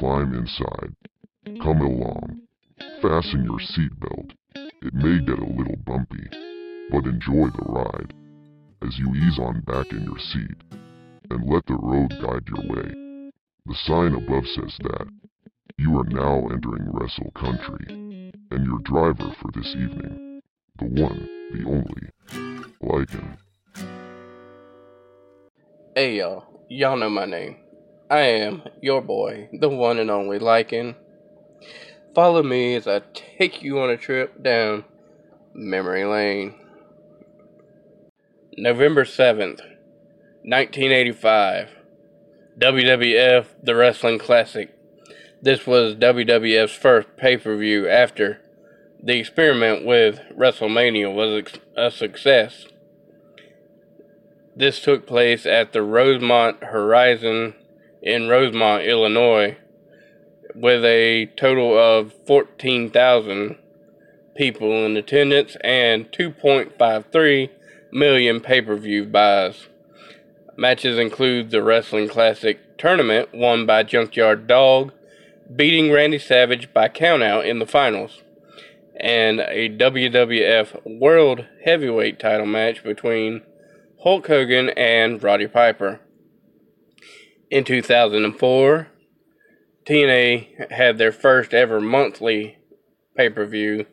climb inside. Come along. Fasten your seatbelt. It may get a little bumpy, but enjoy the ride as you ease on back in your seat and let the road guide your way. The sign above says that you are now entering Wrestle Country, and your driver for this evening, the one, the only, Lycan. Hey y'all, y'all know my name. I am your boy, the one and only Lycan. Follow me as I take you on a trip down memory lane. November 7th, 1985. WWF The Wrestling Classic. This was WWF's first pay per view after the experiment with WrestleMania was a success. This took place at the Rosemont Horizon in Rosemont, Illinois, with a total of 14,000 people in attendance and 2.53 million pay per view buys. Matches include the Wrestling Classic tournament won by Junkyard Dog, beating Randy Savage by countout in the finals, and a WWF World Heavyweight title match between Hulk Hogan and Roddy Piper. In 2004, TNA had their first ever monthly pay per view,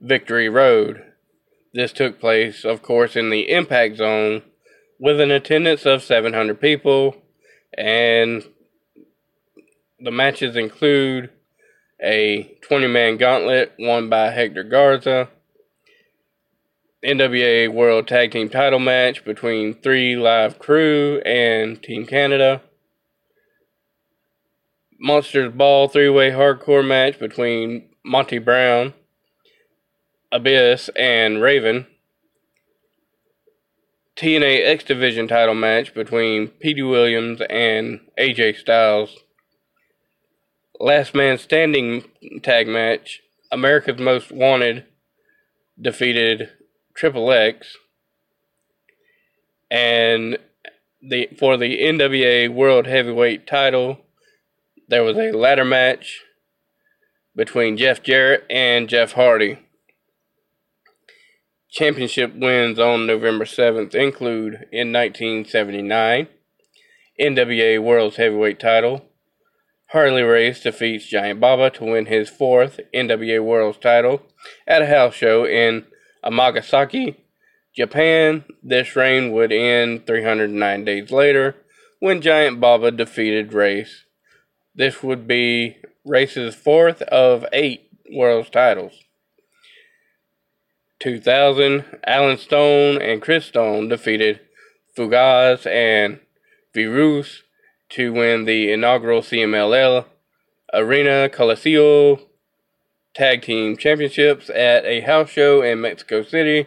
Victory Road. This took place, of course, in the Impact Zone with an attendance of 700 people, and the matches include a 20 man gauntlet won by Hector Garza, NWA World Tag Team title match between 3Live Kru and Team Canada, Monsters Ball three way hardcore match between Monty Brown, Abyss, and Raven. TNA X Division title match between Petey Williams and AJ Styles. Last Man Standing tag match. America's Most Wanted defeated Triple X. And the for the NWA World Heavyweight title, there was a ladder match between Jeff Jarrett and Jeff Hardy. Championship wins on November 7th include in 1979 NWA World's Heavyweight title. Harley Race defeats Giant Baba to win his fourth NWA World's title at a house show in Amagasaki, Japan. This reign would end 309 days later when Giant Baba defeated Race. This would be Race's fourth of eight World's titles. 2000, Alan Stone and Chris Stone defeated Fugaz and Virus to win the inaugural CMLL Arena Coliseo Tag Team Championships at a house show in Mexico City.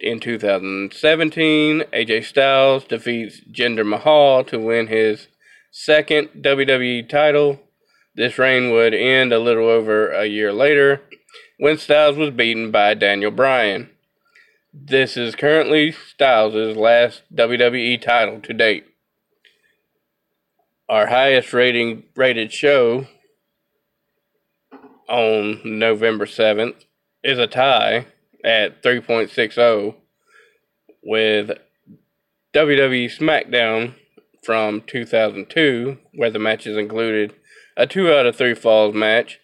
In 2017, AJ Styles defeats Jinder Mahal to win his second WWE title. This reign would end a little over a year later when Styles was beaten by Daniel Bryan. This is currently Styles' last WWE title to date. Our highest rating rated show on November 7th is a tie at 3.60 with WWE SmackDown from 2002, where the matches included a 2 out of 3 falls match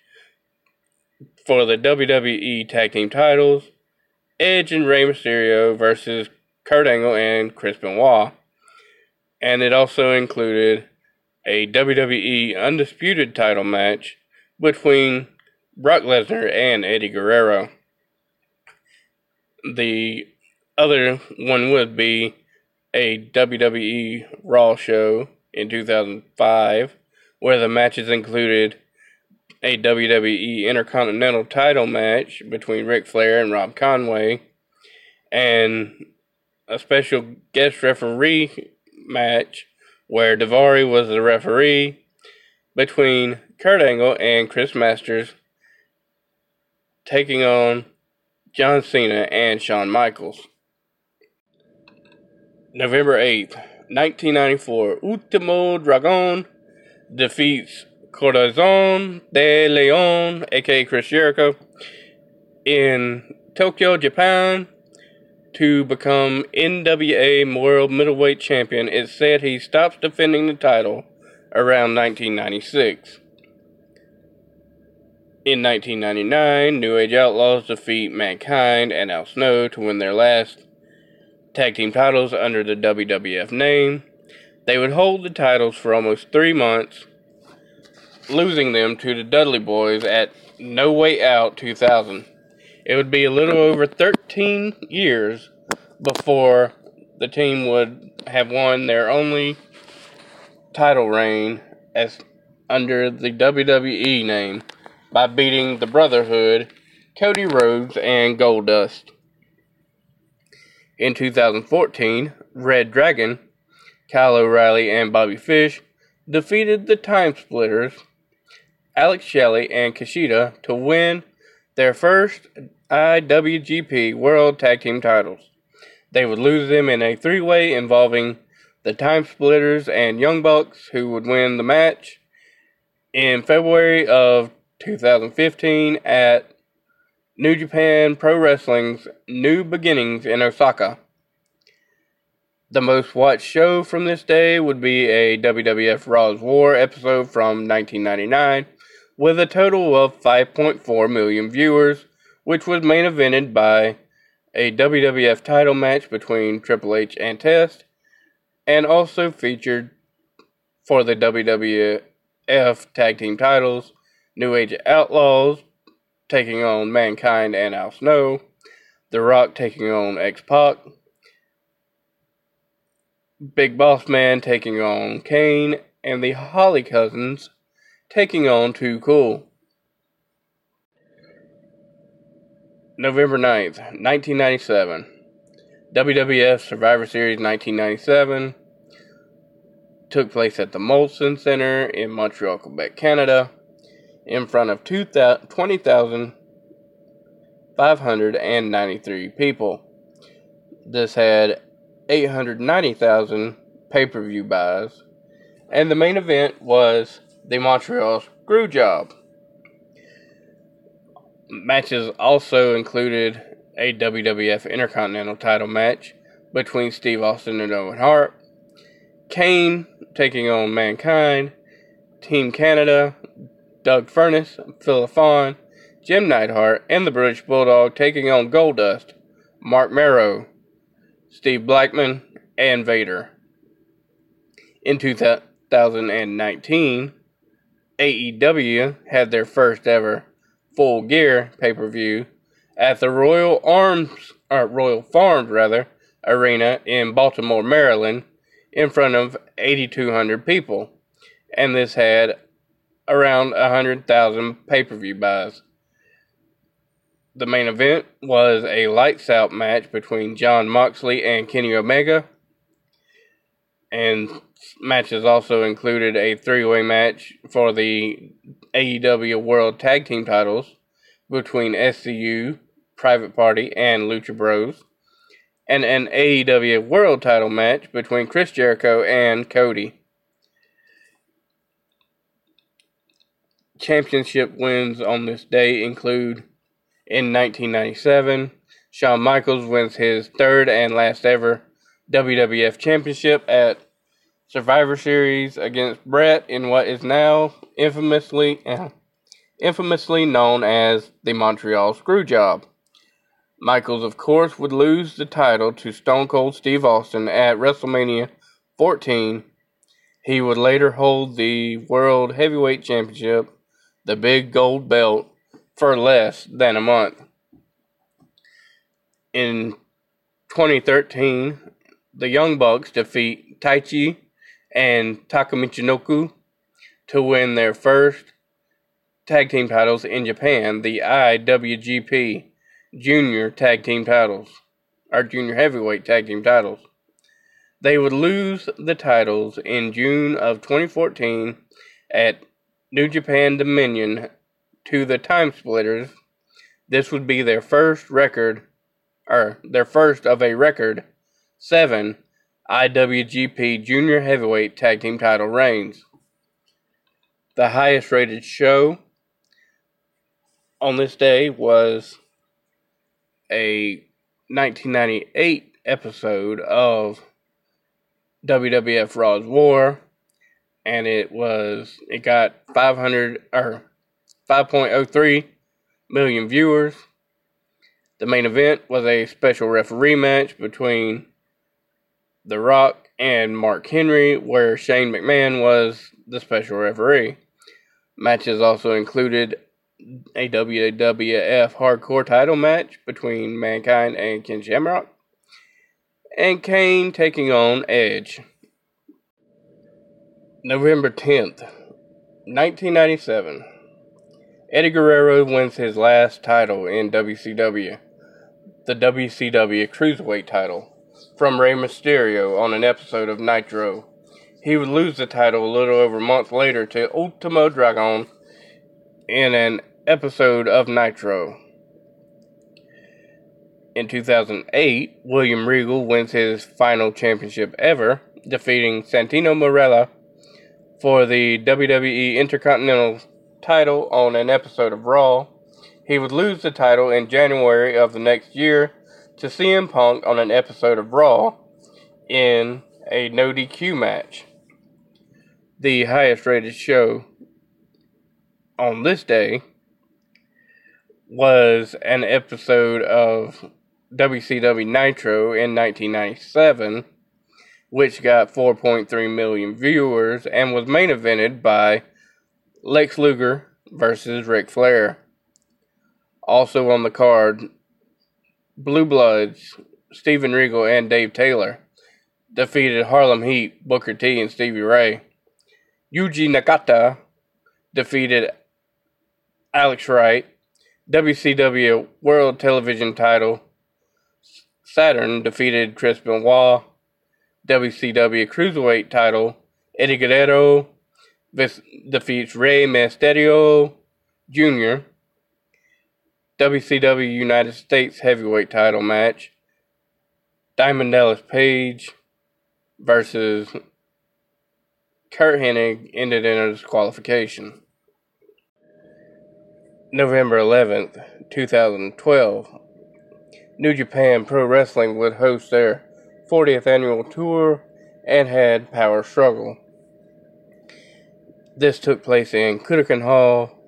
for the WWE Tag Team titles, Edge and Rey Mysterio versus Kurt Angle and Chris Benoit. And it also included a WWE Undisputed title match between Brock Lesnar and Eddie Guerrero. The other one would be a WWE Raw show in 2005, where the matches included a WWE Intercontinental title match between Ric Flair and Rob Conway, and a special guest referee match where Daivari was the referee between Kurt Angle and Chris Masters, taking on John Cena and Shawn Michaels. November 8th, 1994, Ultimo Dragon defeats Corazon de Leon, aka Chris Jericho, in Tokyo, Japan, to become NWA World Middleweight Champion. It's said he stops defending the title around 1996. In 1999, New Age Outlaws defeat Mankind and Al Snow to win their last tag team titles under the WWF name. They would hold the titles for almost three months, losing them to the Dudley Boys at No Way Out 2000. It would be a little over 13 years before the team would have won their only title reign as under the WWE name by beating the Brotherhood, Cody Rhodes, and Goldust. In 2014, Red Dragon, Kyle O'Reilly, and Bobby Fish defeated the Time Splitters, Alex Shelley, and Kushida to win their first IWGP World Tag Team titles. They would lose them in a three way involving the Time Splitters and Young Bucks, who would win the match in February of 2015 at New Japan Pro Wrestling's New Beginnings in Osaka. The most watched show from this day would be a WWF Raw's War episode from 1999 with a total of 5.4 million viewers, which was main evented by a WWF title match between Triple H and Test, and also featured for the WWF Tag Team titles New Age Outlaws taking on Mankind and Al Snow, The Rock taking on X Pac, Big Boss Man taking on Kane, and the Holly Cousins taking on Too Cool. November 9th, 1997. WWF Survivor Series 1997 took place at the Molson Center in Montreal, Quebec, Canada, in front of 20,593 people. This had 890,000 pay per view buys, and the main event was the Montreal Screw Job. Matches also included a WWF Intercontinental title match between Steve Austin and Owen Hart, Kane taking on Mankind, Team Canada, Doug Furnas, Phil LaFon, Jim Neidhart, and the British Bulldog taking on Goldust, Mark Mero, Steve Blackman, and Vader. In 2019, AEW had their first ever full gear pay per view at the Royal Arms, or Royal Farms rather, arena in Baltimore, Maryland, in front of 8,200 people, and this had around 100,000 pay per view buys. The main event was a lights out match between Jon Moxley and Kenny Omega, and matches also included a three way match for the AEW World Tag Team titles between SCU, Private Party, and Lucha Bros, and an AEW World title match between Chris Jericho and Cody. Championship wins on this day include in 1997, Shawn Michaels wins his third and last ever WWF Championship at Survivor Series against Bret in what is now infamously uh, infamously known as the Montreal Screwjob. Michaels, of course, would lose the title to Stone Cold Steve Austin at WrestleMania 14. He would later hold the World Heavyweight Championship, the big gold belt, for less than a month. In 2013, the Young Bucks defeat Taichi and Taka Michinoku to win their first tag team titles in Japan, the IWGP Junior Tag Team titles, or Junior Heavyweight Tag Team titles. They would lose the titles in June of 2014 at New Japan Dominion to the Time Splitters. This would be their first record, or their first of a record, seven IWGP Junior Heavyweight Tag Team title reigns. the highest rated show on this day was a 1998 episode of WWF Raw's War, and it was it got 500 or 5.03 million viewers. The main event was a special referee match between The Rock and Mark Henry, where Shane McMahon was the special referee. Matches also included a WWF Hardcore title match between Mankind and Ken Shamrock, and Kane taking on Edge. November 10th, 1997. Eddie Guerrero wins his last title in WCW, the WCW Cruiserweight title, from Rey Mysterio on an episode of Nitro. He would lose the title a little over a month later to Ultimo Dragon in an episode of Nitro. In 2008, William Regal wins his final championship ever, defeating Santino Marella for the WWE Intercontinental title on an episode of Raw. He would lose the title in January of the next year to CM Punk on an episode of Raw in a no DQ match. The highest rated show on this day was an episode of WCW Nitro in 1997, which got 4.3 million viewers and was main evented by Lex Luger versus Ric Flair. Also on the card, Blue Bloods, Steven Regal and Dave Taylor defeated Harlem Heat, Booker T, and Stevie Ray. Yuji Nagata defeated Alex Wright WCW World Television title, Saturn defeated Chris Benoit. WCW Cruiserweight title, Eddie Guerrero defeats Rey Mysterio Jr. WCW United States Heavyweight title match, Diamond Dallas Page versus Curt Hennig ended in a disqualification. November 11th, 2012, New Japan Pro Wrestling would host their 40th annual tour and had Power Struggle. This took place in Kodokan Hall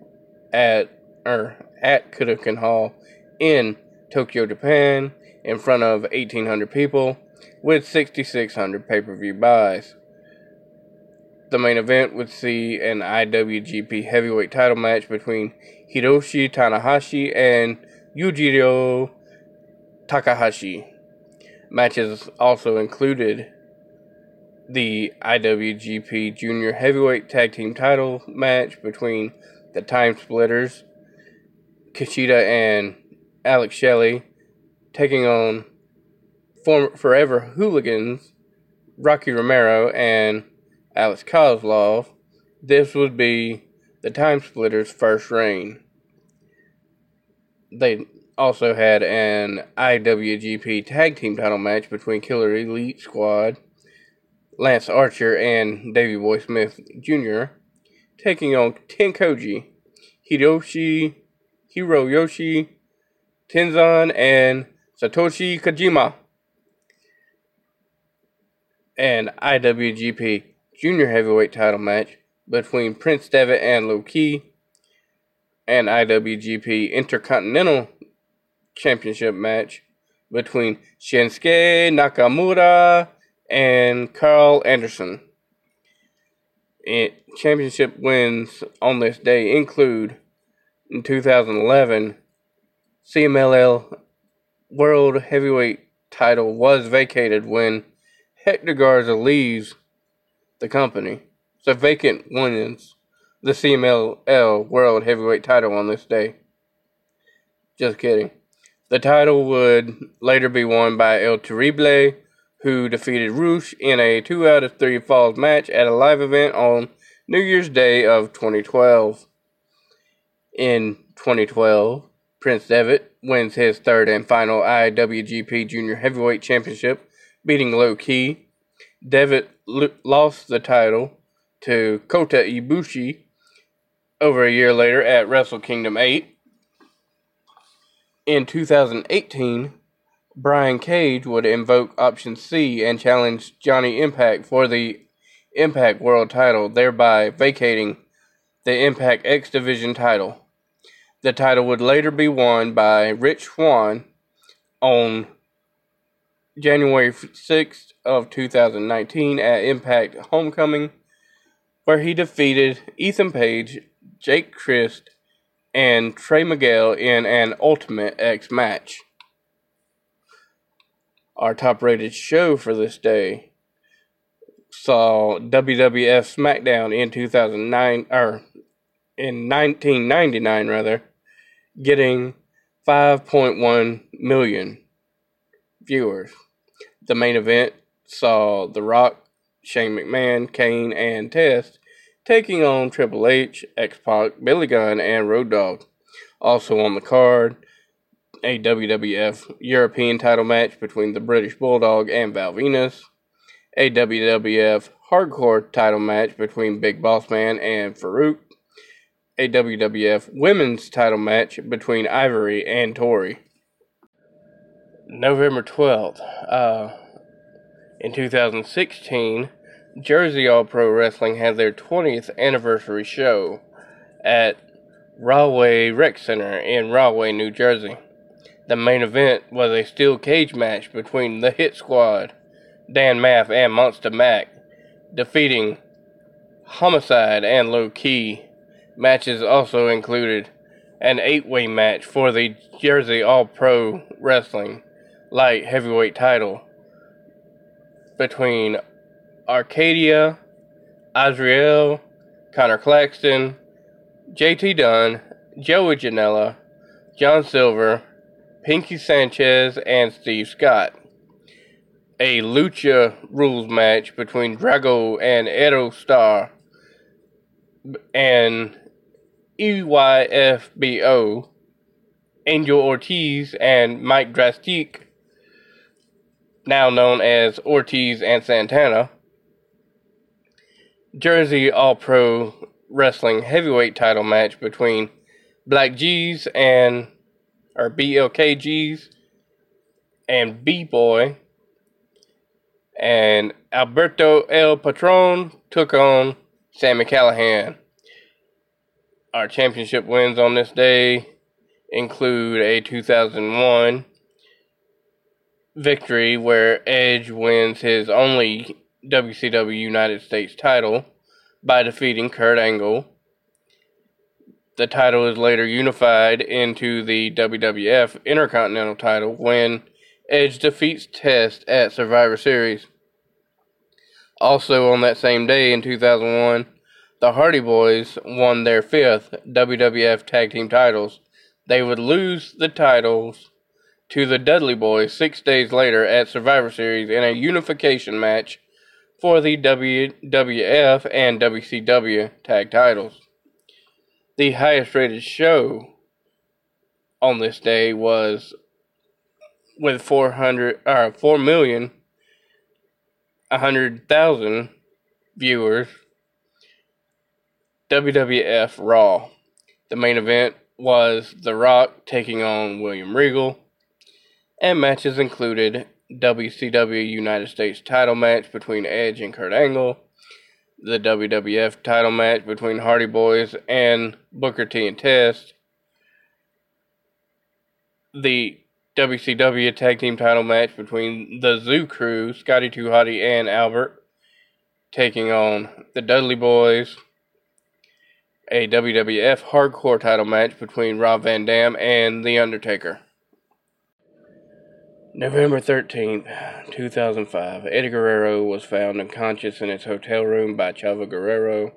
at or at Kodokan Hall in Tokyo, Japan, in front of 1,800 people with 6,600 pay-per-view buys. The main event would see an IWGP Heavyweight title match between Hiroshi Tanahashi and Yujiro Takahashi. Matches also included the IWGP Junior Heavyweight Tag Team title match between the Time Splitters, Kushida and Alex Shelley, taking on former Forever Hooligans, Rocky Romero, and Alex Koslov. This would be the Time Splitters' first reign. They also had an IWGP Tag Team title match between Killer Elite Squad, Lance Archer, and Davey Boy Smith Jr., taking on Tenkoji, Hiroshi, Hiroyoshi, Tenzan, and Satoshi Kojima. An IWGP Junior Heavyweight title match between Prince Devitt and Low Ki, and IWGP Intercontinental Championship match between Shinsuke Nakamura and Karl Anderson. It, championship wins on this day include in 2011 CMLL World Heavyweight title was vacated when Hector Garza leaves the company. So vacant wins the CMLL World Heavyweight title on this day. Just kidding. The title would later be won by El Terrible, who defeated Rush in a 2 out of 3 falls match at a live event on New Year's Day of 2012. In 2012, Prince Devitt wins his third and final IWGP Junior Heavyweight Championship, beating Low Ki. Devitt lost the title to Kota Ibushi over a year later at Wrestle Kingdom 8. In 2018, Brian Cage would invoke Option C and challenge Johnny Impact for the Impact World title, thereby vacating the Impact X Division title. The title would later be won by Rich Swann on January 6th of 2019 at Impact Homecoming, where he defeated Ethan Page, Jake Crist, and Trey Miguel in an Ultimate X match. Our top rated show for this day saw WWF SmackDown in 2009 or in 1999 rather getting 5.1 million viewers. The main event saw The Rock, Shane McMahon, Kane, and Test taking on Triple H, X Pac, Billy Gunn, and Road Dogg. Also on the card, a WWF European title match between the British Bulldog and Val Venis, a WWF Hardcore title match between Big Boss Man and Faarooq, a WWF Women's title match between Ivory and Tori. November 12th, uh, in 2016, Jersey All Pro Wrestling had their 20th anniversary show at Rahway Rec Center in Rahway, New Jersey. The main event was a steel cage match between the Hit Squad, Dan Maff and Monsta Mack, defeating Homicide and Low Ki. Matches also included an eight way match for the Jersey All Pro Wrestling Light Heavyweight title between Arcadia, Azrael, Connor Claxton, JT Dunn, Joey Janela, John Silver, Pinky Sanchez, and Steve Scott. A Lucha Rules match between Drago and Aero Star and EYFBO, Angel Ortiz, and Mike Draztik, now known as Ortiz and Santana. Jersey All Pro Wrestling Heavyweight title match between Black G's and or BLKG's and B Boy and Alberto El Patron took on Sami Callihan. Our championship wins on this day include a 2001 victory where Edge wins his only WCW United States title by defeating Kurt Angle the title is later unified into the WWF Intercontinental title when Edge defeats Test at Survivor Series. Also, on that same day in 2001, the Hardy Boys won their fifth WWF Tag Team titles. They would lose the titles to the Dudley Boys six days later at Survivor Series in a unification match for the WWF and WCW tag titles the highest rated show on this day was with 400 or uh, 4 million 100,000 viewers WWF Raw. The main event was The Rock taking on William Regal and matches included WCW United States title match between Edge and Kurt Angle the WWF title match between Hardy Boys and Booker T and Test, the WCW tag team title match between the Zoo Crew, Scotty 2 Hotty and Albert, taking on the Dudley Boys, a WWF hardcore title match between Rob Van Dam and The Undertaker. November 13th, 2005, Eddie Guerrero was found unconscious in his hotel room by Chavo Guerrero.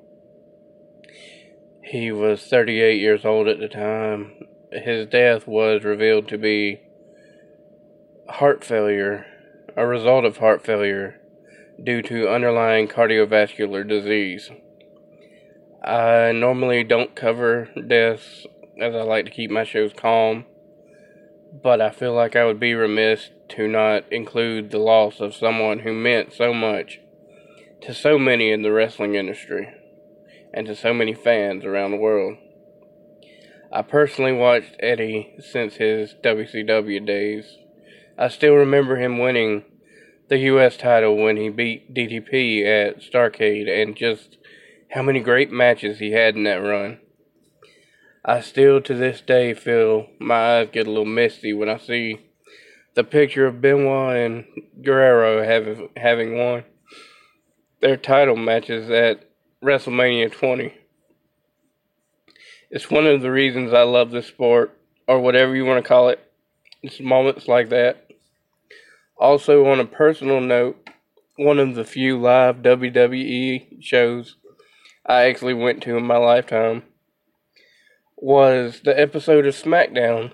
He was 38 years old at the time. His death was revealed to be heart failure, a result of heart failure due to underlying cardiovascular disease. I normally don't cover deaths as I like to keep my shows calm but I feel like I would be remiss to not include the loss of someone who meant so much to so many in the wrestling industry. and to so many fans around the world. I personally watched Eddie since his WCW days. I still remember him winning the U.S. title when he beat DDP at Starcade and just how many great matches he had in that run. I still to this day feel my eyes get a little misty when I see the picture of Benoit and Guerrero having having won their title matches at WrestleMania 20. It's one of the reasons I love this sport, or whatever you want to call it. It's moments like that. Also, on a personal note, one of the few live WWE shows I actually went to in my lifetime was the episode of SmackDown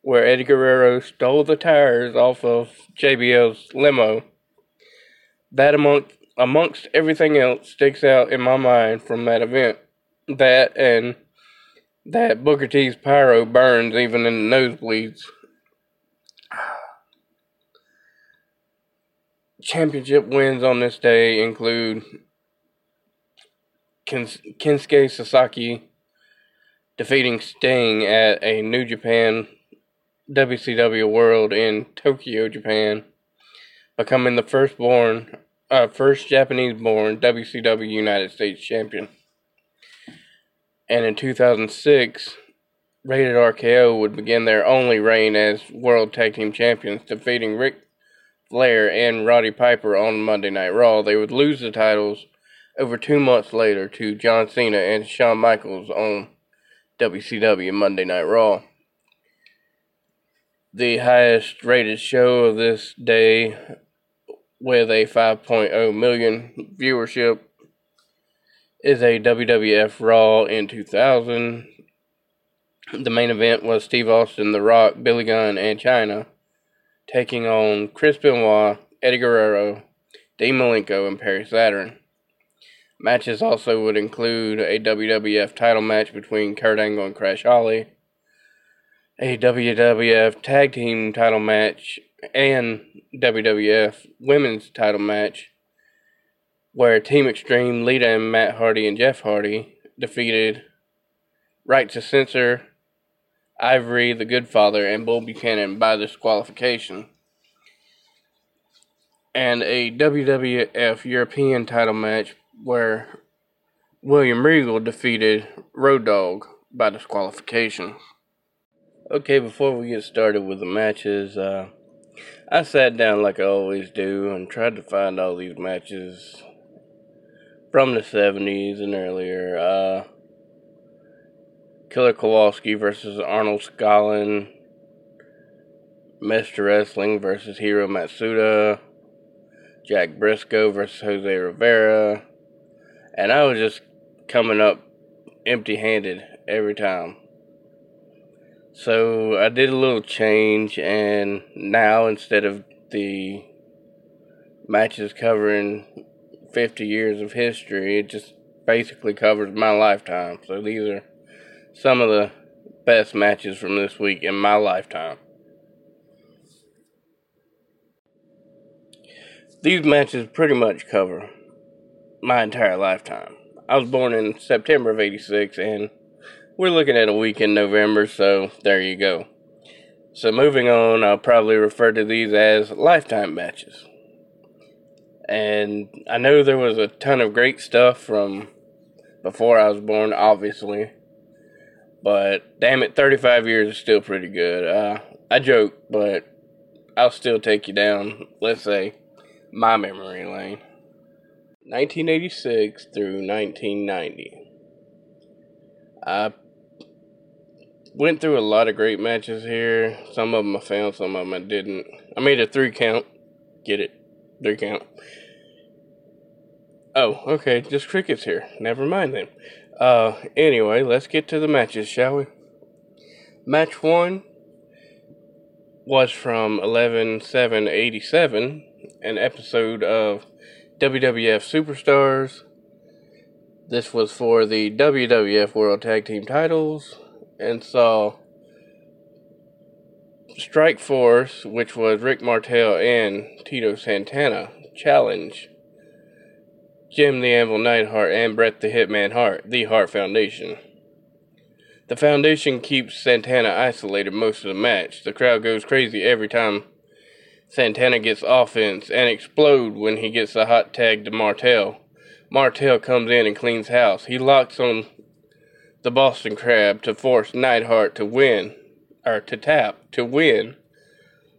where Eddie Guerrero stole the tires off of JBL's limo. That among, amongst everything else sticks out in my mind from that event. That and that Booker T's pyro burns even in the nosebleeds. Championship wins on this day include Kensuke Sasaki defeating Sting at a New Japan WCW World in Tokyo, Japan, becoming the firstborn, uh, first Japanese-born WCW United States champion. And in 2006, Rated RKO would begin their only reign as World Tag Team Champions, defeating Ric Flair and Roddy Piper on Monday Night Raw. They would lose the titles over two months later to John Cena and Shawn Michaels on WCW Monday Night Raw the highest rated show of this day with a 5.0 million viewership is a WWF Raw in 2000. The main event was Steve Austin, The Rock, Billy Gunn, and Chyna taking on Chris Benoit, Eddie Guerrero, Dean Malenko, and Perry Saturn. Matches also would include a WWF title match between Kurt Angle and Crash Holly, a WWF Tag Team title match and WWF Women's title match where Team Extreme, Lita and Matt Hardy and Jeff Hardy defeated Right to Censor, Ivory, The Goodfather, and Bull Buchanan by disqualification. And a WWF European title match where William Regal defeated Road Dogg by disqualification. Okay, before we get started with the matches, uh, I sat down like I always do and tried to find all these matches from the 70s and earlier. Uh, Killer Kowalski versus Arnold Skaaland, Mr. Wrestling versus Hiro Matsuda, Jack Brisco versus Jose Rivera, and I was just coming up empty handed every time. So I did a little change, and now instead of the matches covering 50 years of history, it just basically covers my lifetime. So these are some of the best matches from this week in my lifetime. These matches pretty much cover my entire lifetime. I was born in September of 86 and we're looking at a week in November, so there you go. So moving on, I'll probably refer to these as lifetime matches. And I know there was a ton of great stuff from before I was born, obviously. But damn it, 35 years is still pretty good. Uh, I joke, but I'll still take you down, let's say, my memory lane. 1986 through 1990. I went through a lot of great matches here. Some of them I found, some of them I didn't. I made a three count. Get it? Three count. Oh, okay, just crickets here. Never mind then. Uh, anyway, let's get to the matches, shall we? Match one was from 11 7 87, an episode of WWF Superstars. This was for the WWF World Tag Team titles and saw Strike Force, which was Rick Martel and Tito Santana, challenge Jim the Anvil Neidhart, and Bret the Hitman Hart, the Hart Foundation. The Foundation keeps Santana isolated most of the match. The crowd goes crazy every time Santana gets offense and explode when he gets a hot tag to Martel. Martel comes in and cleans house. He locks on the Boston Crab to force Neidhart to win, or to tap, to win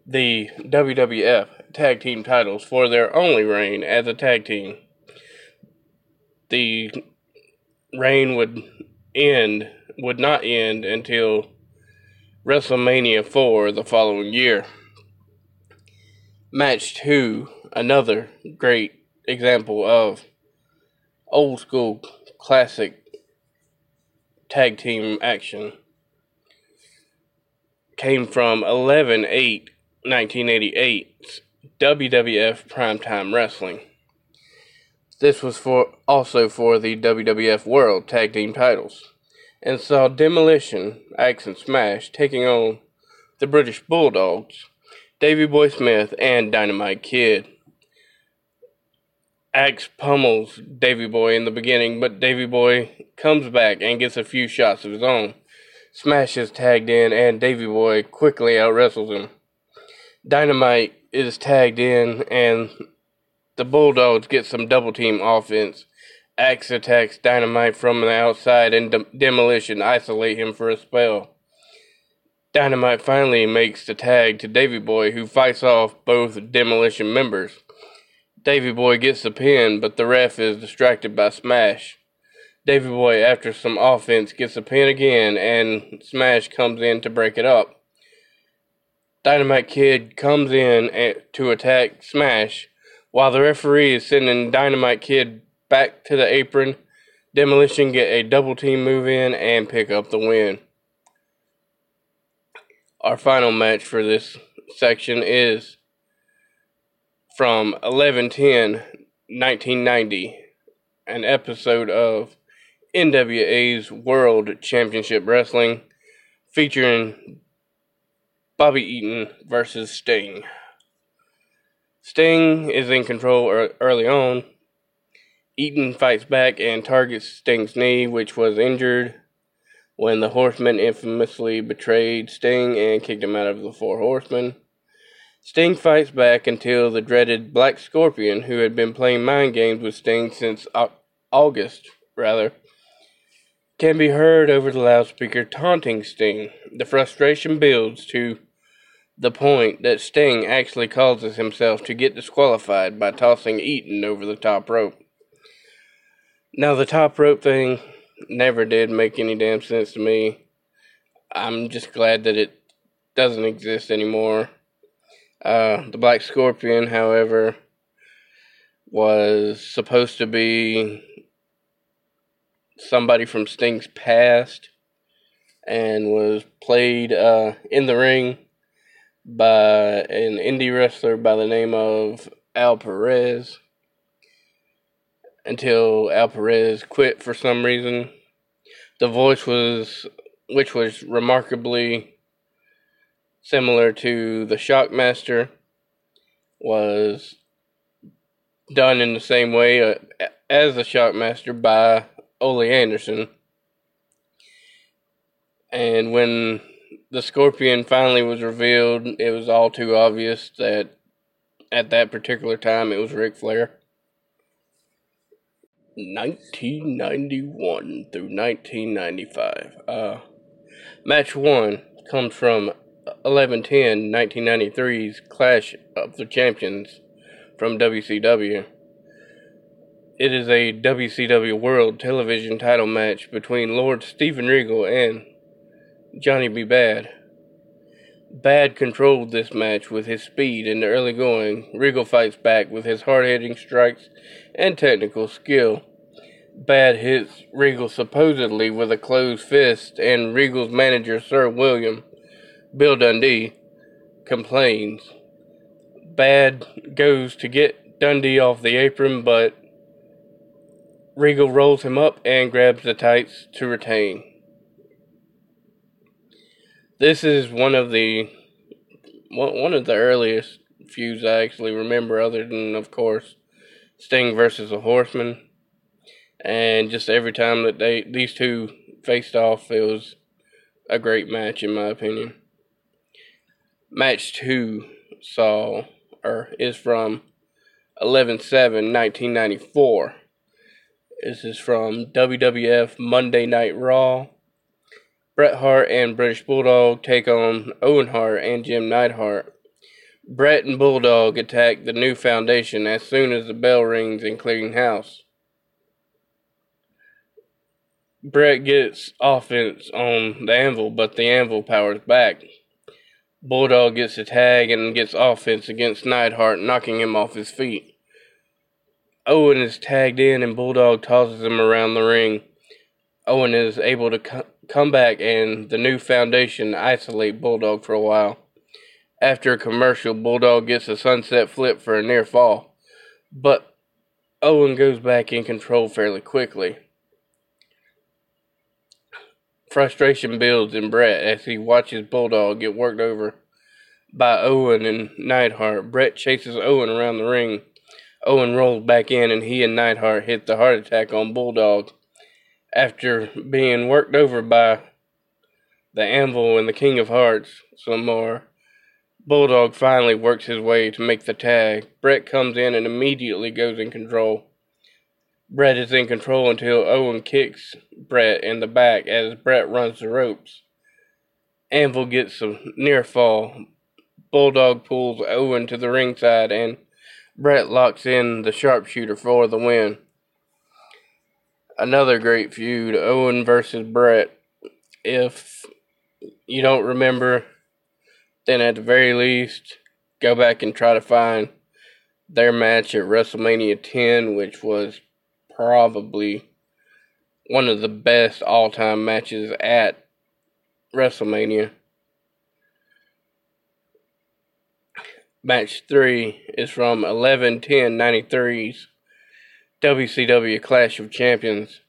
the WWF Tag Team titles for their only reign as a tag team. The reign would end, would not end until WrestleMania 4 the following year. Match 2, another great example of old school classic tag team action came from 11 8 1988's WWF Primetime Wrestling. This was for also for the WWF World Tag Team titles and saw Demolition, Axe and Smash taking on the British Bulldogs, Davey Boy Smith, and Dynamite Kid. Axe pummels Davey Boy in the beginning, but Davey Boy comes back and gets a few shots of his own. Smash is tagged in, and Davey Boy quickly out wrestles him. Dynamite is tagged in, and the Bulldogs get some double team offense. Axe attacks Dynamite from the outside, and De- Demolition isolate him for a spell. Dynamite finally makes the tag to Davey Boy, who fights off both Demolition members. Davey Boy gets the pin, but the ref is distracted by Smash. Davey Boy, after some offense, gets the pin again, and Smash comes in to break it up. Dynamite Kid comes in to attack Smash, while the referee is sending Dynamite Kid back to the apron. Demolition get a double team move in and pick up the win. Our final match for this section is from 1110 1990, an episode of NWA's World Championship Wrestling featuring Bobby Eaton versus Sting. Sting is in control early on. Eaton fights back and targets Sting's knee, which was injured when the Horsemen infamously betrayed Sting and kicked him out of the Four Horsemen. Sting fights back until the dreaded Black Scorpion, who had been playing mind games with Sting since August, rather, can be heard over the loudspeaker taunting Sting. The frustration builds to the point that Sting actually causes himself to get disqualified by tossing Eaton over the top rope. Now, the top rope thing never did make any damn sense to me. I'm just glad that it doesn't exist anymore. Uh, the Black Scorpion, however, was supposed to be somebody from Sting's past and was played uh, in the ring by an indie wrestler by the name of Al Perez until Al Perez quit for some reason. The voice was, which was remarkably similar to the Shockmaster, was done in the same way uh, as the Shockmaster by Ole Anderson. And when the Scorpion finally was revealed, it was all too obvious that at that particular time it was Ric Flair. 1991 through 1995. Uh, match one comes from 1110 1993's Clash of the Champions from WCW. It is a WCW World Television title match between Lord Steven Regal and Johnny B. Bad. Bad controlled this match with his speed in the early going. Regal fights back with his hard hitting strikes and technical skill. Bad hits Regal supposedly with a closed fist, and Regal's manager, Sir William, Bill Dundee complains. Bad goes to get Dundee off the apron, but Regal rolls him up and grabs the tights to retain. This is one of the one of the earliest feuds I actually remember, other than of course Sting versus a Horseman. And just every time that they these two faced off, it was a great match in my opinion. Match two saw or is from 11 7 1994. This is from WWF Monday Night Raw. Bret Hart and British Bulldog take on Owen Hart and Jim Neidhart. Bret and Bulldog attack the new foundation as soon as the bell rings in clearing house. Bret gets offense on the anvil, but the anvil powers back. Bulldog gets a tag and gets offense against Neidhart, knocking him off his feet. Owen is tagged in and Bulldog tosses him around the ring. Owen is able to come back and the new foundation isolate Bulldog for a while. After a commercial, Bulldog gets a sunset flip for a near fall, but Owen goes back in control fairly quickly. Frustration builds in Bret as he watches Bulldog get worked over by Owen and Neidhart. Bret chases Owen around the ring. Owen rolls back in and he and Neidhart hit the heart attack on Bulldog. After being worked over by the Anvil and the King of Hearts some more, Bulldog finally works his way to make the tag. Bret comes in and immediately goes in control. Bret is in control until Owen kicks Bret in the back as Bret runs the ropes. Anvil gets a near fall. Bulldog pulls Owen to the ringside and Bret locks in the sharpshooter for the win. Another great feud, Owen versus Bret. If you don't remember, then at the very least, go back and try to find their match at WrestleMania 10, which was probably one of the best all time matches at WrestleMania. Match 3 is from 11 10 93's WCW Clash of Champions.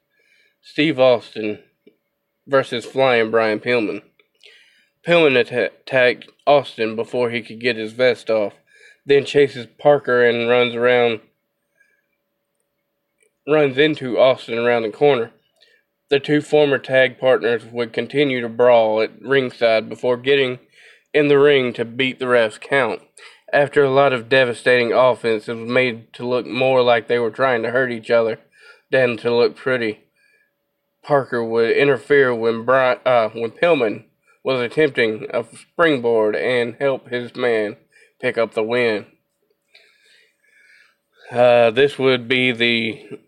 Steve Austin versus Flying Brian Pillman. Pillman attacked Austin before he could get his vest off, then chases Parker and runs around runs into Austin around the corner. The two former tag partners would continue to brawl at ringside before getting in the ring to beat the ref's count. After a lot of devastating offense, it was made to look more like they were trying to hurt each other than to look pretty. Parker would interfere when Brian, uh, when Pillman was attempting a springboard and help his man pick up the win. Uh, this would be the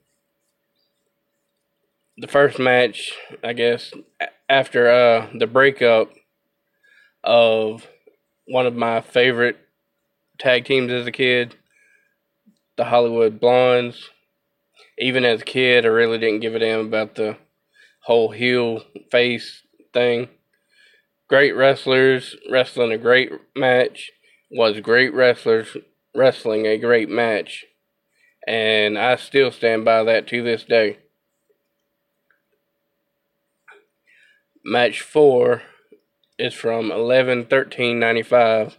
the first match, I guess, after uh, the breakup of one of my favorite tag teams as a kid, the Hollywood Blondes. Even as a kid, I really didn't give a damn about the whole heel face thing great wrestlers wrestling a great match was great wrestlers wrestling a great match. And I still stand by that to this day. Match 4 is from 11 13 95.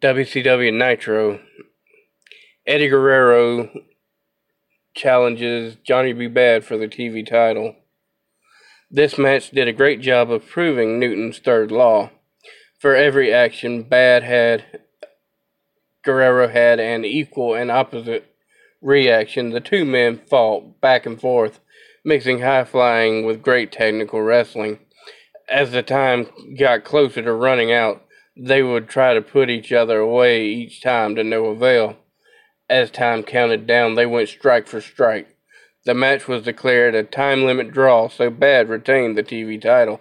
WCW Nitro. Eddie Guerrero challenges Johnny B. Bad for the TV title. This match did a great job of proving Newton's third law. For every action, Bad had Guerrero had an equal and opposite reaction. The two men fought back and forth, mixing high flying with great technical wrestling. As the time got closer to running out, they would try to put each other away each time to no avail. As time counted down, they went strike for strike. The match was declared a time limit draw, so Bad retained the TV title.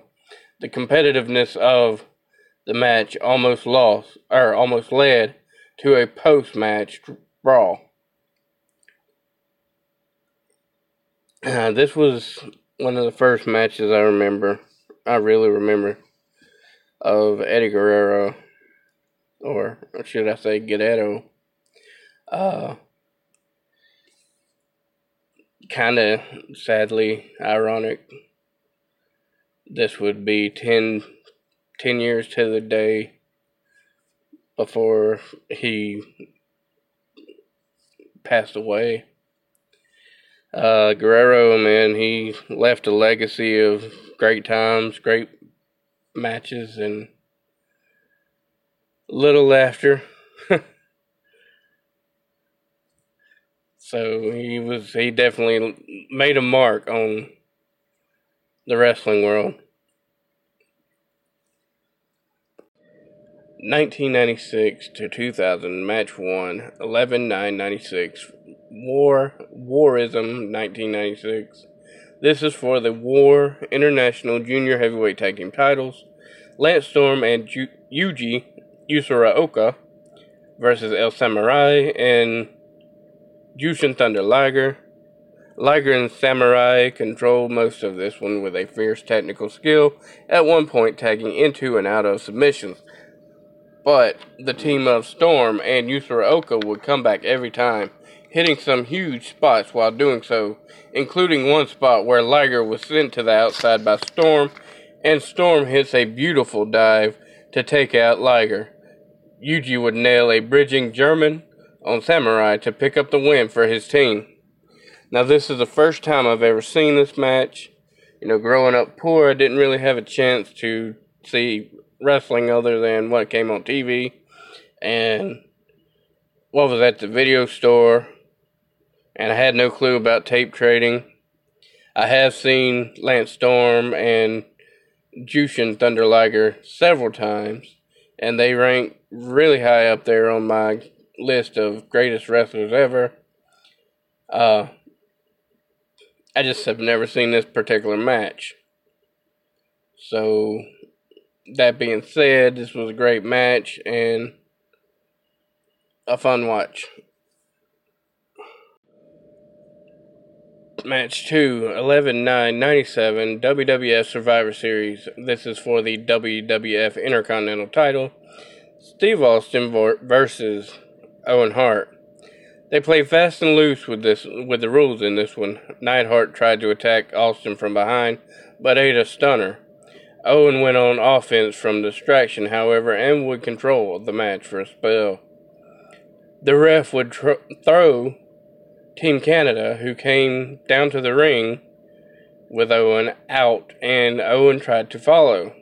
The competitiveness of the match almost lost, or almost led to a post match brawl. Uh, this was one of the first matches I remember, I really remember, of Eddie Guerrero, or should I say Guerrero. Uh, kind of sadly ironic. This would be 10, 10 years to the day before he passed away. Uh, Guerrero, man, he left a legacy of great times, great matches, and little laughter. so he was he definitely made a mark on the wrestling world. 1996 to 2000, match one, 11 9 96. War, Warism 1996. This is for the War International Junior Heavyweight Tag Team titles. Lance Storm and Ju- Yuji Yasuraoka versus El Samurai and Jushin Thunder Liger. Liger and Samurai control most of this one with a fierce technical skill, at one point tagging into and out of submissions. But the team of Storm and Yasuraoka would come back every time, hitting some huge spots while doing so, including one spot where Liger was sent to the outside by Storm, and Storm hits a beautiful dive to take out Liger. Yuji would nail a bridging German on Samurai to pick up the win for his team. Now, this is the first time I've ever seen this match. You know, growing up poor, I didn't really have a chance to see wrestling other than what came on TV. And what was at the video store. And I had no clue about tape trading. I have seen Lance Storm and Jushin Thunder Liger several times. And they rank really high up there on my list of greatest wrestlers ever. Uh, I just have never seen this particular match. So, that being said, this was a great match and a fun watch. Match 2, 11 9 97, WWF Survivor Series. This is for the WWF Intercontinental title. Steve Austin versus Owen Hart. They play fast and loose with this with the rules in this one. Neidhart tried to attack Austin from behind, but ate a stunner. Owen went on offense from distraction, however, and would control the match for a spell. The ref would tr- throw Team Canada, who came down to the ring with Owen out, and Owen tried to follow.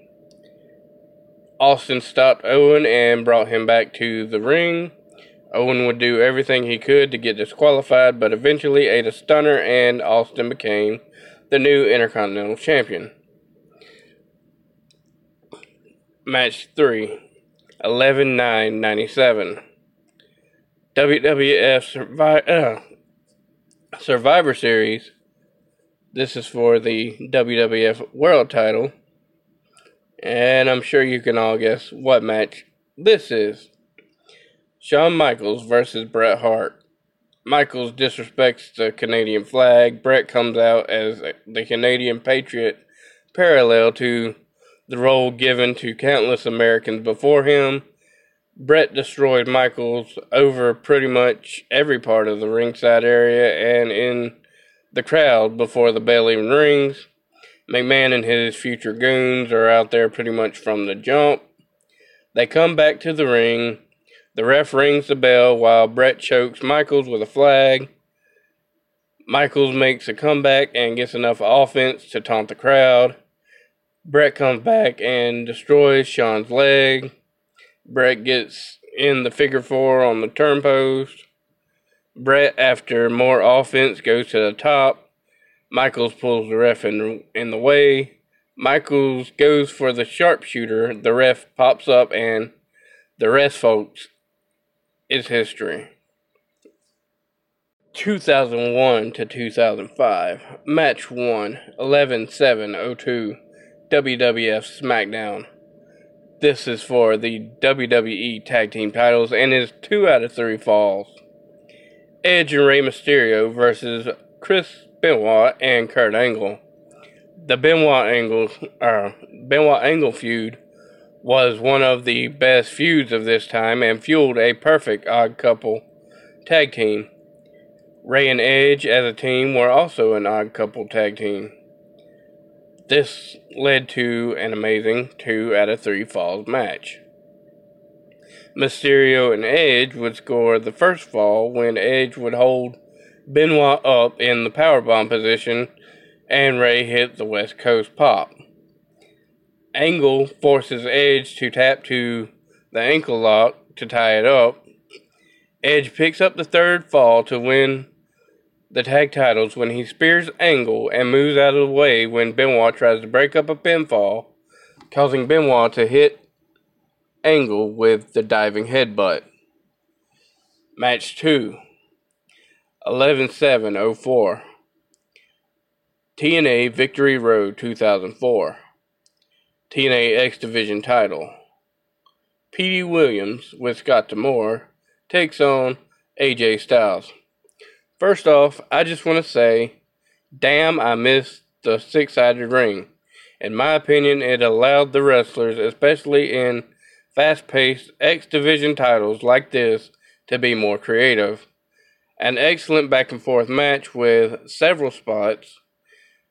Austin stopped Owen and brought him back to the ring. Owen would do everything he could to get disqualified, but eventually ate a stunner, and Austin became the new Intercontinental Champion. Match 3 11 9 97. WWF Survi- uh, Survivor Series. This is for the WWF World title. And I'm sure you can all guess what match this is. Shawn Michaels versus Bret Hart. Michaels disrespects the Canadian flag. Bret comes out as the Canadian patriot, parallel to the role given to countless Americans before him. Bret destroyed Michaels over pretty much every part of the ringside area and in the crowd before the bell even rings. McMahon and his future goons are out there pretty much from the jump. They come back to the ring. The ref rings the bell while Bret chokes Michaels with a flag. Michaels makes a comeback and gets enough offense to taunt the crowd. Bret comes back and destroys Shawn's leg. Bret gets in the figure four on the turn post. Bret, after more offense, goes to the top. Michaels pulls the ref in, in the way. Michaels goes for the sharpshooter. The ref pops up, and the rest, folks, is history. 2001 to 2005. Match 1 11 7 02. WWF SmackDown. This is for the WWE Tag Team titles and is two out of three falls. Edge and Rey Mysterio versus Chris Benoit and Kurt Angle. The Benoit Angle, uh, Benoit Angle feud was one of the best feuds of this time and fueled a perfect odd couple tag team. Rey and Edge as a team were also an odd couple tag team. This led to an amazing 2 out of 3 falls match. Mysterio and Edge would score the first fall when Edge would hold Benoit up in the powerbomb position, and Rey hit the West Coast pop. Angle forces Edge to tap to the ankle lock to tie it up. Edge picks up the third fall to win the tag titles when he spears Angle and moves out of the way when Benoit tries to break up a pinfall, causing Benoit to hit Angle with the diving headbutt. Match 2 11 7 04 TNA Victory Road 2004 TNA X Division title. Petey Williams with Scott D'Amore takes on AJ Styles. First off, I just want to say, damn, I missed the six sided ring. In my opinion, it allowed the wrestlers, especially in fast paced X Division titles like this, to be more creative. An excellent back and forth match with several spots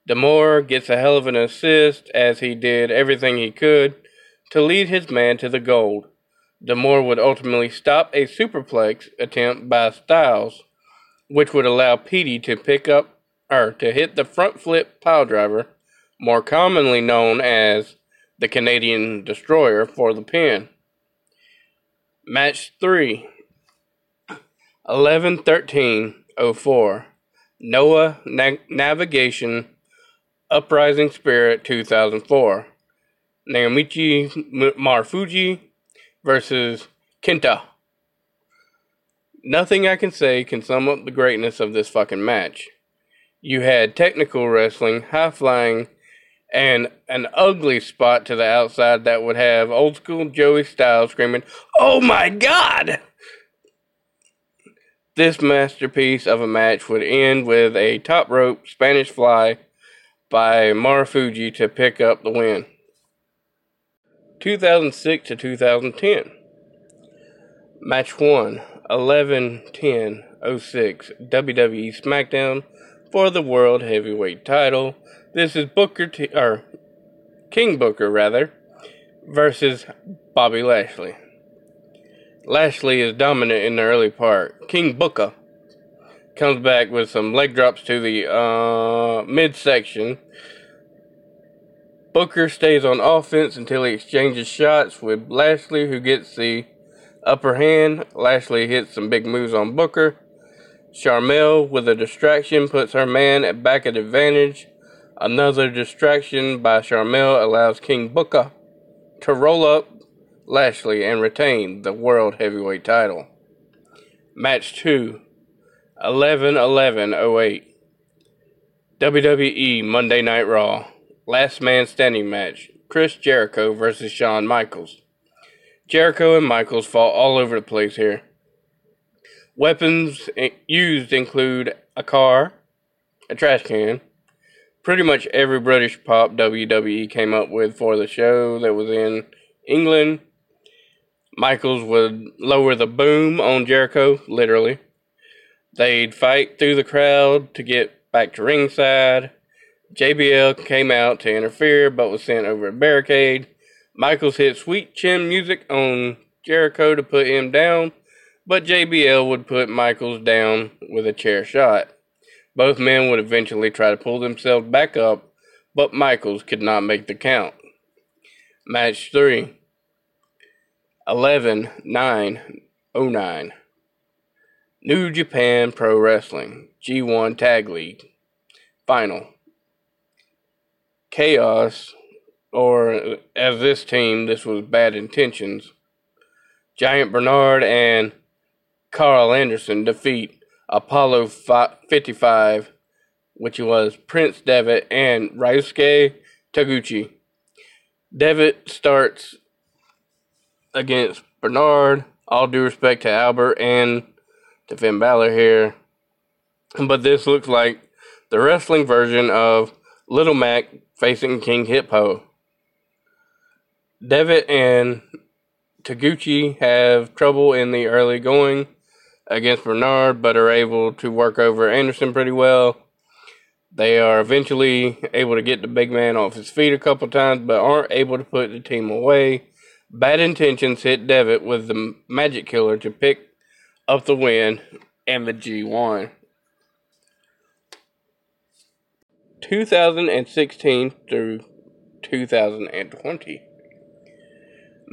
D'Amore gets a hell of an assist as he did everything he could to lead his man to the gold. D'Amore would ultimately stop a superplex attempt by Styles, which would allow Petey to pick up or to hit the front flip pile driver, more commonly known as the Canadian Destroyer, for the pin. Match 3 11 13 04 Noah Na- Navigation Uprising Spirit 2004. Naomichi Marufuji versus Kenta. Nothing I can say can sum up the greatness of this fucking match. You had technical wrestling, high flying, and an ugly spot to the outside that would have old school Joey Styles screaming, Oh my god! This masterpiece of a match would end with a top rope Spanish fly by Marufuji to pick up the win. 2006 to 2010. Match 1 11 10 06 WWE SmackDown for the World Heavyweight title. This is Booker T or King Booker rather versus Bobby Lashley. Lashley is dominant in the early part. King Booker comes back with some leg drops to the uh, midsection. Booker stays on offense until he exchanges shots with Lashley, who gets the upper hand. Lashley hits some big moves on Booker. Sharmell, with a distraction, puts her man at back at advantage. Another distraction by Sharmell allows King Booker to roll up Lashley and retain the World Heavyweight title. Match 2 11 11 08. WWE Monday Night Raw. Last man standing match. Chris Jericho versus Shawn Michaels. Jericho and Michaels fought all over the place here. Weapons used include a car, a trash can, pretty much every British pop WWE came up with for the show that was in England. Michaels would lower the boom on Jericho, literally. They'd fight through the crowd to get back to ringside. JBL came out to interfere but was sent over a barricade. Michaels hit sweet chin music on Jericho to put him down, but JBL would put Michaels down with a chair shot. Both men would eventually try to pull themselves back up, but Michaels could not make the count. Match 3 11 9 09. New Japan Pro Wrestling G1 Tag League Final. Chaos, or as this team, this was Bad Intentions. Giant Bernard and Karl Anderson defeat Apollo 55, which was Prince Devitt and Ryusuke Taguchi. Devitt starts against Bernard. All due respect to Albert and to Finn Balor here. But this looks like the wrestling version of Little Mac facing King Hippo. Devitt and Taguchi have trouble in the early going against Bernard, but are able to work over Anderson pretty well. They are eventually able to get the big man off his feet a couple times, but aren't able to put the team away. Bad intentions hit Devitt with the magic killer to pick up the win and the G1. 2016 through 2020.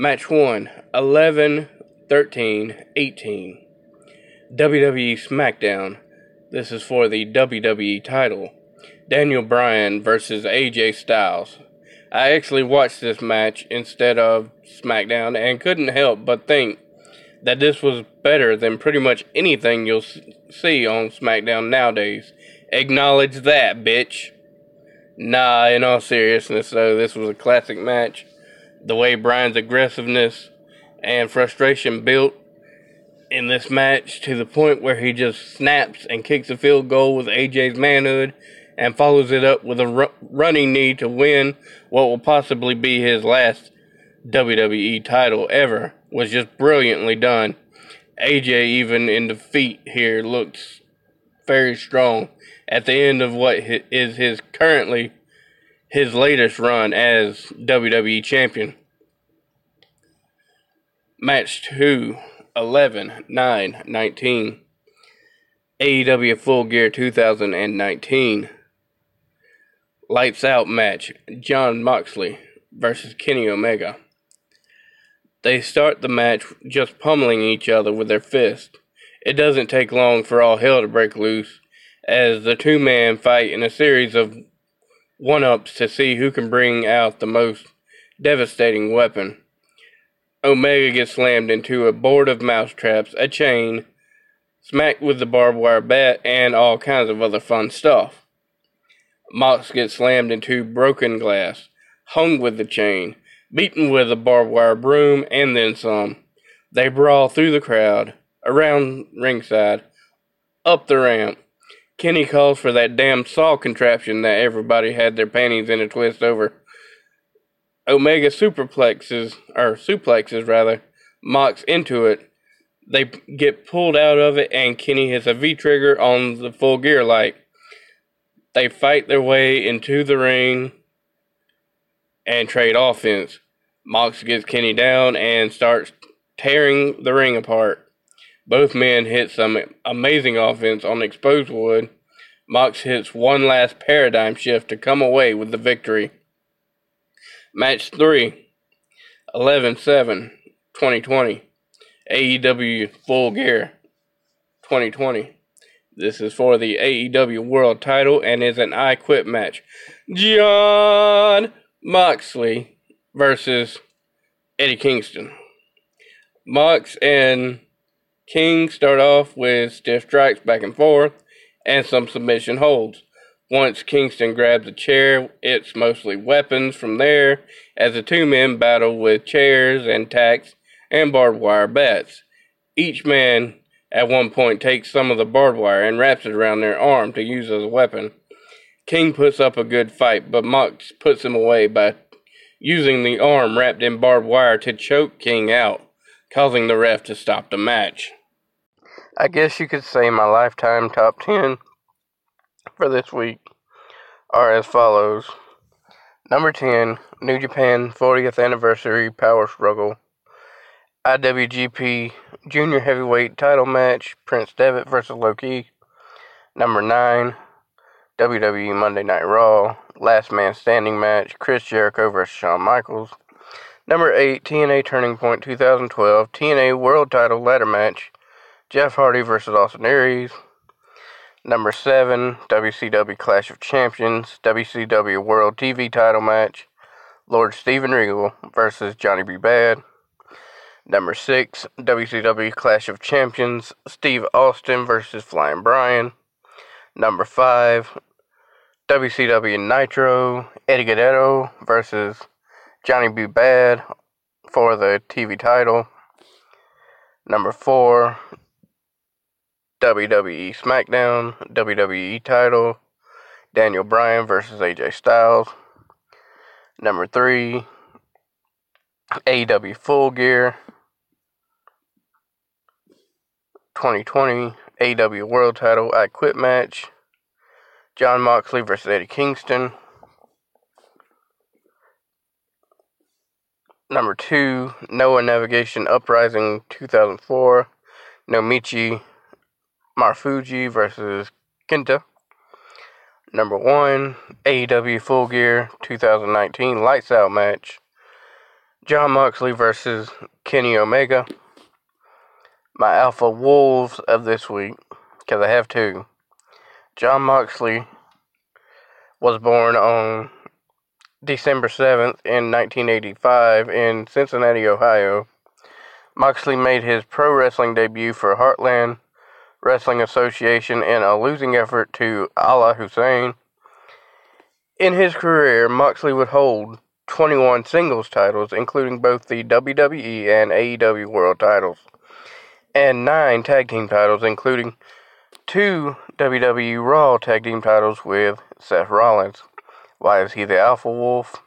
Match 1 11 13 18. WWE SmackDown. This is for the WWE title. Daniel Bryan versus AJ Styles. I actually watched this match instead of SmackDown and couldn't help but think that this was better than pretty much anything you'll see on SmackDown nowadays. Acknowledge that, bitch. Nah, in all seriousness, though, this was a classic match. The way Bryan's aggressiveness and frustration built in this match to the point where he just snaps and kicks a field goal with AJ's manhood and follows it up with a ru- running knee to win what will possibly be his last WWE title ever was just brilliantly done. AJ, even in defeat here, looks very strong at the end of what is his currently his latest run as WWE champion. Match 2 11 9 19. AEW Full Gear 2019. Lights Out match Jon Moxley versus Kenny Omega. They start the match just pummeling each other with their fists. It doesn't take long for all hell to break loose as the two men fight in a series of one ups to see who can bring out the most devastating weapon. Omega gets slammed into a board of mousetraps, a chain, smacked with the barbed wire bat, and all kinds of other fun stuff. Mox gets slammed into broken glass, hung with the chain, beaten with a barbed wire broom, and then some. They brawl through the crowd, around ringside, up the ramp. Kenny calls for that damn saw contraption that everybody had their panties in a twist over. Omega superplexes, or suplexes rather, Mox into it. They get pulled out of it, and Kenny hits a V trigger on the full gear light. They fight their way into the ring and trade offense. Mox gets Kenny down and starts tearing the ring apart. Both men hit some amazing offense on exposed wood. Mox hits one last paradigm shift to come away with the victory. Match 3 11 7 2020. AEW Full Gear 2020. This is for the AEW World title and is an I Quit match. Jon Moxley versus Eddie Kingston. Mox and King start off with stiff strikes back and forth and some submission holds. Once Kingston grabs a chair, it's mostly weapons from there as the two men battle with chairs and tacks and barbed wire bats. Each man at one point takes some of the barbed wire and wraps it around their arm to use as a weapon. King puts up a good fight, but Mox puts him away by using the arm wrapped in barbed wire to choke King out, causing the ref to stop the match. I guess you could say my lifetime top 10 for this week are as follows. Number 10, New Japan 40th Anniversary Power Struggle. IWGP Junior Heavyweight Title Match, Prince Devitt versus Low Ki. Number 9, WWE Monday Night Raw, Last Man Standing match, Chris Jericho versus Shawn Michaels. Number 8, TNA Turning Point 2012, TNA World Title Ladder Match, Jeff Hardy versus Austin Aries. Number 7, WCW Clash of Champions, WCW World TV Title Match, Lord Steven Regal versus Johnny B. Bad. Number 6, WCW Clash of Champions, Steve Austin versus Flying Brian. Number 5, WCW Nitro, Eddie Guerrero versus Johnny B. Bad for the TV title. Number 4, WWE SmackDown, WWE title, Daniel Bryan versus AJ Styles. Number 3, AEW Full Gear, 2020 AEW World Title I Quit match. Jon Moxley versus Eddie Kingston. Number two, Noah Navigation Uprising 2004. Naomichi Marufuji versus Kenta. Number one, AEW Full Gear 2019 Lights Out match. Jon Moxley versus Kenny Omega. My Alpha Wolves of this week, because I have two. Jon Moxley was born on December 7th in 1985 in Cincinnati, Ohio. Moxley made his pro wrestling debut for Heartland Wrestling Association in a losing effort to Allah Hussein. In his career, Moxley would hold 21 singles titles, including both the WWE and AEW World titles, and 9 tag team titles, including 2 WWE Raw tag team titles with Seth Rollins. Why is he the Alpha Wolf?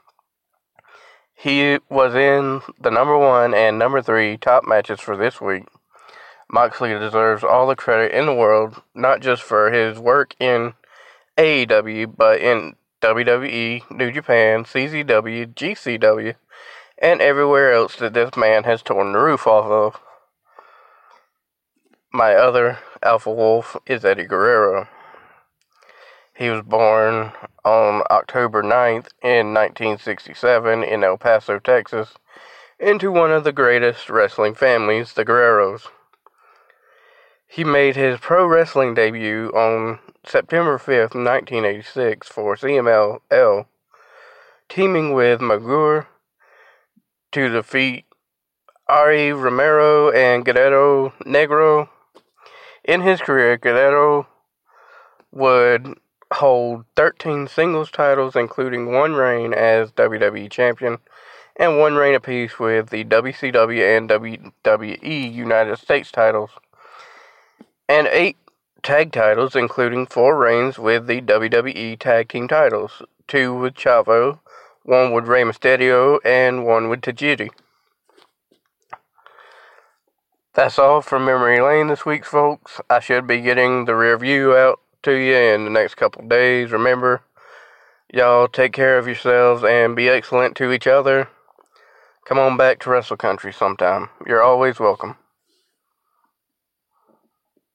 He was in the number 1 and number 3 top matches for this week. Moxley deserves all the credit in the world, not just for his work in AEW, but in WWE, New Japan, CZW, GCW, and everywhere else that this man has torn the roof off of. My other Alpha Wolf is Eddie Guerrero. He was born on October 9th in 1967 in El Paso, Texas, into one of the greatest wrestling families, the Guerreros. He made his pro wrestling debut on September 5th, 1986 for CMLL, teaming with Magoo to defeat Ari Romero and Guerrero Negro. In his career, Guerrero would hold 13 singles titles, including one reign as WWE Champion and one reign apiece with the WCW and WWE United States titles and eight tag titles, including four reigns with the WWE Tag Team titles, two with Chavo, one with Rey Mysterio, and one with Tajiri. That's all from Memory Lane this week, folks. I should be getting the review out to you in the next couple days. Remember, y'all take care of yourselves and be excellent to each other. Come on back to WrestleCountry sometime. You're always welcome.